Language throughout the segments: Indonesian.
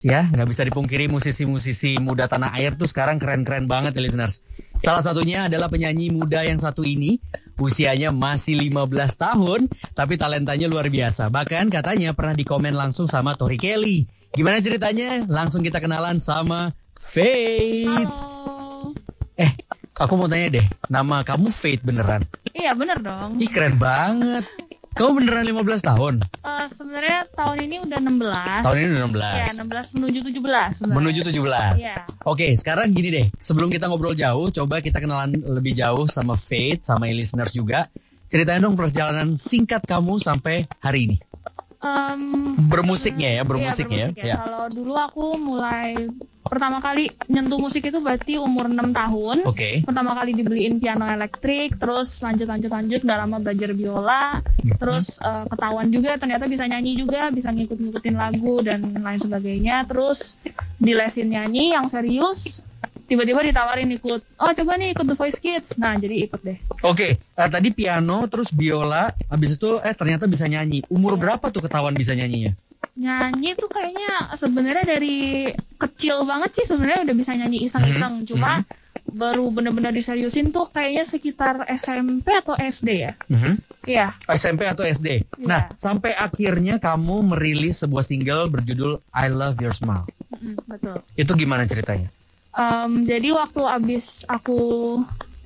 Ya, nggak bisa dipungkiri musisi-musisi muda tanah air tuh sekarang keren-keren banget ya listeners. Salah satunya adalah penyanyi muda yang satu ini. Usianya masih 15 tahun, tapi talentanya luar biasa. Bahkan katanya pernah dikomen langsung sama Tori Kelly. Gimana ceritanya? Langsung kita kenalan sama Faith. Halo. Eh, aku mau tanya deh, nama kamu Faith beneran? Iya bener dong. Ih keren banget. Kamu beneran 15 tahun? Eh, sebenarnya tahun ini udah 16. Tahun ini udah 16. Ya 16 menuju 17 sebenarnya. Menuju 17. Iya. Oke, sekarang gini deh. Sebelum kita ngobrol jauh, coba kita kenalan lebih jauh sama Faith, sama listeners juga. Ceritain dong perjalanan singkat kamu sampai hari ini. Em, Bermusiknya ya, bermusiknya iya, bermusik ya. Ya. Kalau dulu aku mulai pertama kali nyentuh musik itu berarti umur 6 tahun. Oke. Pertama kali dibeliin piano elektrik, terus lanjut lanjut lanjut nggak lama belajar biola, Hmm. terus eh, ketahuan juga ternyata bisa nyanyi juga, bisa ngikut-ngikutin lagu dan lain sebagainya. Terus dilesin nyanyi yang serius, tiba-tiba ditawarin ikut, oh coba nih ikut The Voice Kids. Nah jadi ikut deh. Oke, eh, tadi piano, terus biola, habis itu eh ternyata bisa nyanyi. Umur berapa tuh ketahuan bisa nyanyinya? Nyanyi tuh kayaknya sebenarnya dari kecil banget sih sebenarnya udah bisa nyanyi iseng-iseng, cuma baru bener-bener diseriusin tuh kayaknya sekitar SMP atau SD ya. Mhm. Iya. SMP atau SD. Nah, sampai akhirnya kamu merilis sebuah single berjudul I Love Your Smile. Mm, betul. Itu gimana ceritanya? Em, jadi waktu abis aku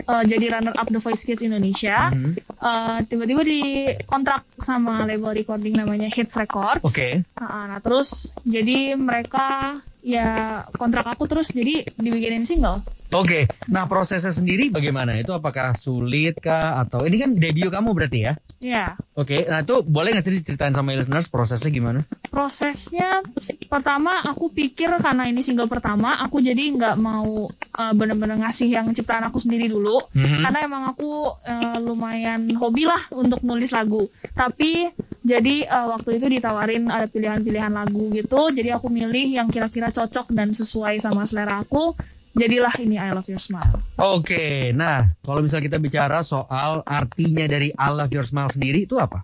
eh, jadi runner up The Voice Kids Indonesia, Mhm. eh, tiba-tiba dikontrak sama label recording namanya Hits Records. Oke. Nah, nah, terus jadi mereka ya kontrak aku terus jadi dibikinin single. Oke, nah prosesnya sendiri bagaimana? Itu apakah sulit kah atau ini kan debut kamu berarti ya? Ya, Oke, nah itu boleh nggak sih diceritain sama listeners prosesnya gimana? prosesnya pertama aku pikir karena ini single pertama, aku jadi nggak mau eh, bener-bener ngasih yang ciptaan aku sendiri dulu, Mhm. karena emang aku eh, lumayan hobi lah untuk nulis lagu. Tapi jadi eh, waktu itu ditawarin ada pilihan-pilihan lagu gitu, jadi aku milih yang kira-kira cocok dan sesuai sama selera aku. Jadilah ini I Love Your Smile. Oke, nah kalau misalnya kita bicara soal artinya dari I Love Your Smile sendiri itu apa?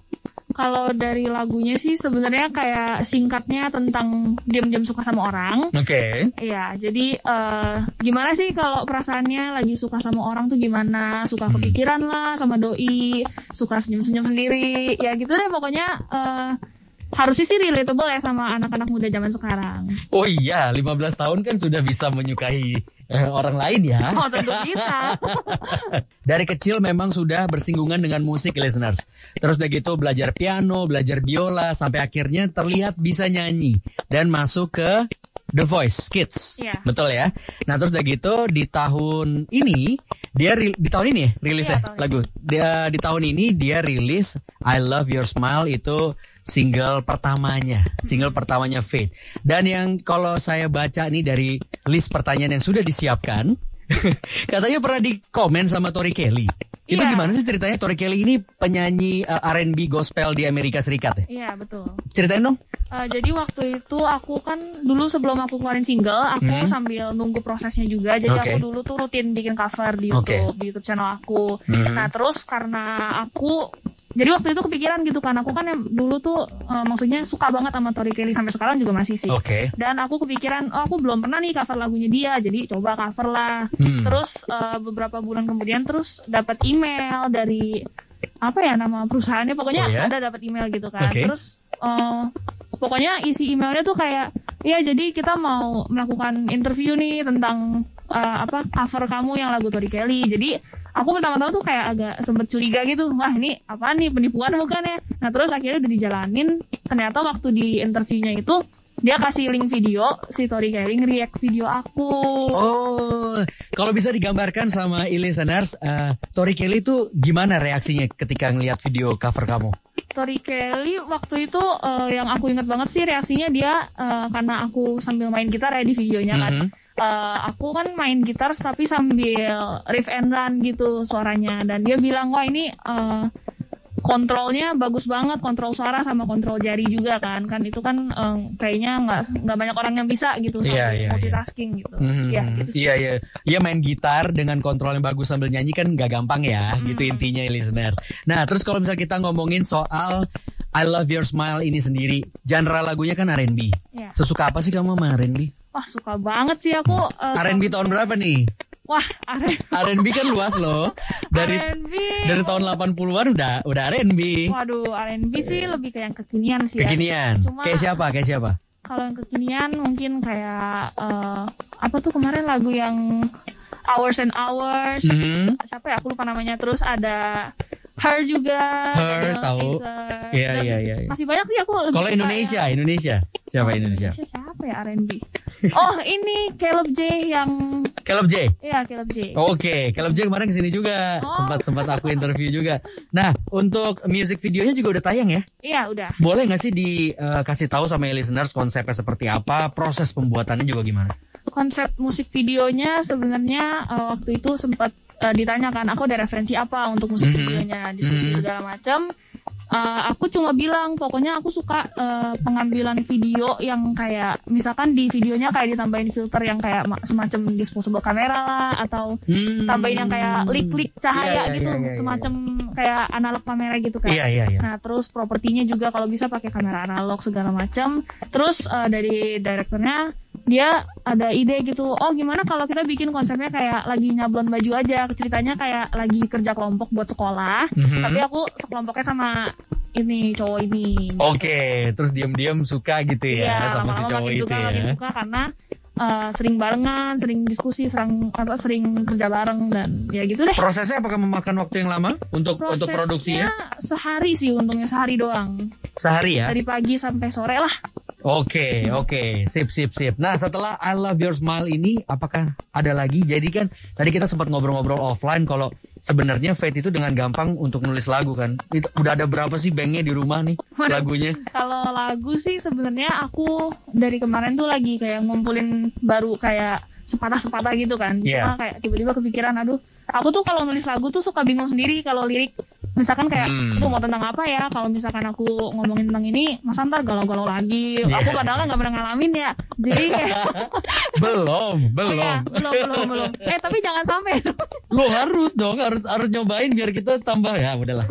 Kalau dari lagunya sih sebenarnya kayak singkatnya tentang diam-diam suka sama orang. Oke. Iya, jadi eh, gimana sih kalau perasaannya lagi suka sama orang tuh gimana? Suka kepikiran lah sama doi, suka senyum-senyum sendiri. Ya gitu deh pokoknya eh, harusnya sih relatable ya sama anak-anak muda zaman sekarang. Oh iya, 15 tahun kan sudah bisa menyukai eh, orang lain ya. Oh tentu bisa. Dari kecil memang sudah bersinggungan dengan musik listeners. Terus udah gitu belajar piano, belajar biola, sampai akhirnya terlihat bisa nyanyi. Dan masuk ke The Voice Kids. Iya. Betul ya? Nah terus udah gitu di tahun ini, dia di tahun ini ya rilisnya Iya, tahun lagu. Dia, di tahun ini dia rilis I Love Your Smile itu single pertamanya. Single pertamanya Faith. Dan yang kalau saya baca nih dari list pertanyaan yang sudah disiapkan, katanya pernah di komen sama Tori Kelly. Itu Iya. gimana sih ceritanya? Tori Kelly ini penyanyi uh, R&B gospel di Amerika Serikat ya? Iya betul. Ceritain dong. Eh, jadi waktu itu aku kan dulu sebelum aku keluarin single, aku sambil nunggu prosesnya juga. Jadi Hmm. Oke. aku dulu tuh rutin bikin cover di. YouTube, di YouTube channel aku. Mhm. Nah terus karena aku jadi waktu itu kepikiran gitu kan aku kan yang dulu tuh eh, maksudnya suka banget sama Tori Kelly sampai sekarang juga masih sih. Oke. Dan aku kepikiran, oh aku belum pernah nih cover lagunya dia, jadi coba cover lah. Hmm. Terus eh, beberapa bulan kemudian terus dapat email dari apa ya nama perusahaannya, pokoknya Oh, ya? ada dapat email gitu kan. Oke. Terus eh, pokoknya isi emailnya tuh kayak, ya jadi kita mau melakukan interview nih tentang eh, apa cover kamu yang lagu Tori Kelly. Jadi aku pertama-tama tuh kayak agak sempet curiga gitu, wah ini apa nih penipuan bukan ya? Nah terus akhirnya udah dijalanin, ternyata waktu di interviewnya itu dia kasih link video si Tori Kelly nge-react video aku. Oh, kalau bisa digambarkan sama listeners, uh, Tori Kelly itu gimana reaksinya ketika ngelihat video cover kamu? Tori Kelly waktu itu eh, yang aku ingat banget sih reaksinya dia eh, karena aku sambil main gitar ya di videonya kan. Mhm. Eh, aku kan main gitar tapi sambil riff and run gitu suaranya dan dia bilang wah ini eh, kontrolnya bagus banget kontrol suara sama kontrol jari juga kan kan itu kan eh, kayaknya nggak nggak banyak orang yang bisa gitu Iya, sambil iya, iya. multitasking gitu Mhm. ya gitu. Iya iya, iya main gitar dengan kontrol yang bagus sambil nyanyi kan nggak gampang ya, gitu intinya listeners. Nah terus kalau misalnya kita ngomongin soal I Love Your Smile ini sendiri, genre lagunya kan R&B. Iya. Sesuka apa sih kamu sama R&B? Wah suka banget sih aku. eh, R&B tahun berapa nih? Wah R&B. R&B kan luas loh. Dari R&B. dari tahun 80-an udah udah R&B. Waduh R&B sih lebih ke yang kekinian sih ya. Kekinian. Cuma- Kayak siapa? Kayak siapa? Kalau yang kekinian mungkin kayak eh, apa tuh kemarin lagu yang Hours and Hours. Mhm. Siapa ya? Aku lupa namanya. Terus ada Her juga. Her, tahu. Iya, iya, iya, iya. Masih banyak sih aku lebih Kalau Indonesia, yang- Indonesia. Siapa Oh, Indonesia? siapa ya R&B? Oh ini Caleb J yang Caleb J. Iya Caleb J. Oke, Caleb J kemarin ke sini juga, Oh. sempat sempat aku interview juga. Nah, untuk music videonya juga udah tayang ya. Iya udah. Boleh nggak sih dikasih tahu sama listeners konsepnya seperti apa, proses pembuatannya juga gimana? Konsep musik videonya sebenarnya eh, waktu itu sempat eh, ditanyakan aku ada referensi apa untuk musik Mhm. videonya, diskusi Mhm. segala macam. Eh, aku cuma bilang pokoknya aku suka eh, pengambilan video yang kayak misalkan di videonya kayak ditambahin filter yang kayak ma- semacam disposable kamera lah atau Hmm. tambahin yang kayak lik-lik cahaya Iya, iya, gitu iya, iya, semacam kayak analog kamera gitu kan. Iya iya iya. Nah, terus propertinya juga kalau bisa pakai kamera analog segala macam. Terus eh, dari direkturnya dia ada ide gitu. Oh, gimana kalau kita bikin konsepnya kayak lagi nyablon baju aja. Ceritanya kayak lagi kerja kelompok buat sekolah. Mhm. Tapi aku sekelompoknya sama ini cowok ini. Oke, terus diam-diam suka gitu ya Iya, sama si cowok makin itu suka, ya. makin suka karena eh, sering barengan, sering diskusi, sering apa sering kerja bareng dan ya gitu deh. Prosesnya apakah memakan waktu yang lama untuk untuk produksinya? sehari sih untungnya sehari doang. Sehari ya? Dari pagi sampai sore lah. Oke, oke, sip, sip, sip. Nah, setelah I Love Your Smile ini, apakah ada lagi? Jadi kan tadi kita sempat ngobrol-ngobrol offline kalau sebenarnya Fate itu dengan gampang untuk nulis lagu kan. Itu udah ada berapa sih banknya di rumah nih lagunya? Kalau lagu sih sebenarnya aku dari kemarin tuh lagi kayak ngumpulin baru kayak sepatah-sepatah gitu kan. Iya. Cuma kayak tiba-tiba kepikiran aduh, aku tuh kalau nulis lagu tuh suka bingung sendiri kalau lirik misalkan kayak Hmm. aduh mau tentang apa ya kalau misalkan aku ngomongin tentang ini masa ntar galau-galau lagi Iya. aku padahal nggak pernah ngalamin ya jadi kayak belum, belum. ya, belum belum belum eh tapi jangan sampai Lu harus dong, harus harus nyobain biar kita tambah ya, udahlah.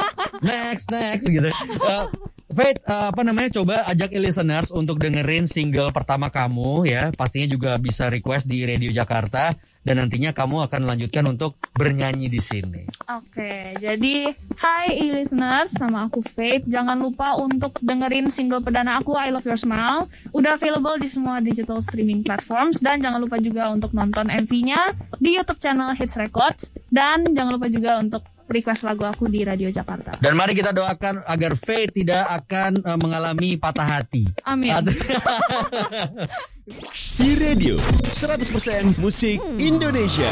Next next gitu. Uh, Faith, uh, apa namanya coba ajak listeners untuk dengerin single pertama kamu ya. Pastinya juga bisa request di Radio Jakarta dan nantinya kamu akan lanjutkan untuk bernyanyi di sini. Oke, jadi hai e-listeners, nama aku Faith. Jangan lupa untuk dengerin single perdana aku I Love Your Smile. Udah available di semua digital streaming platforms dan jangan lupa juga untuk nonton MV-nya di YouTube channel Hits Records dan jangan lupa juga untuk request lagu aku di Radio Jakarta. Dan mari kita doakan agar Faith tidak akan uh, mengalami patah hati. Amin. Di radio 100% musik Indonesia.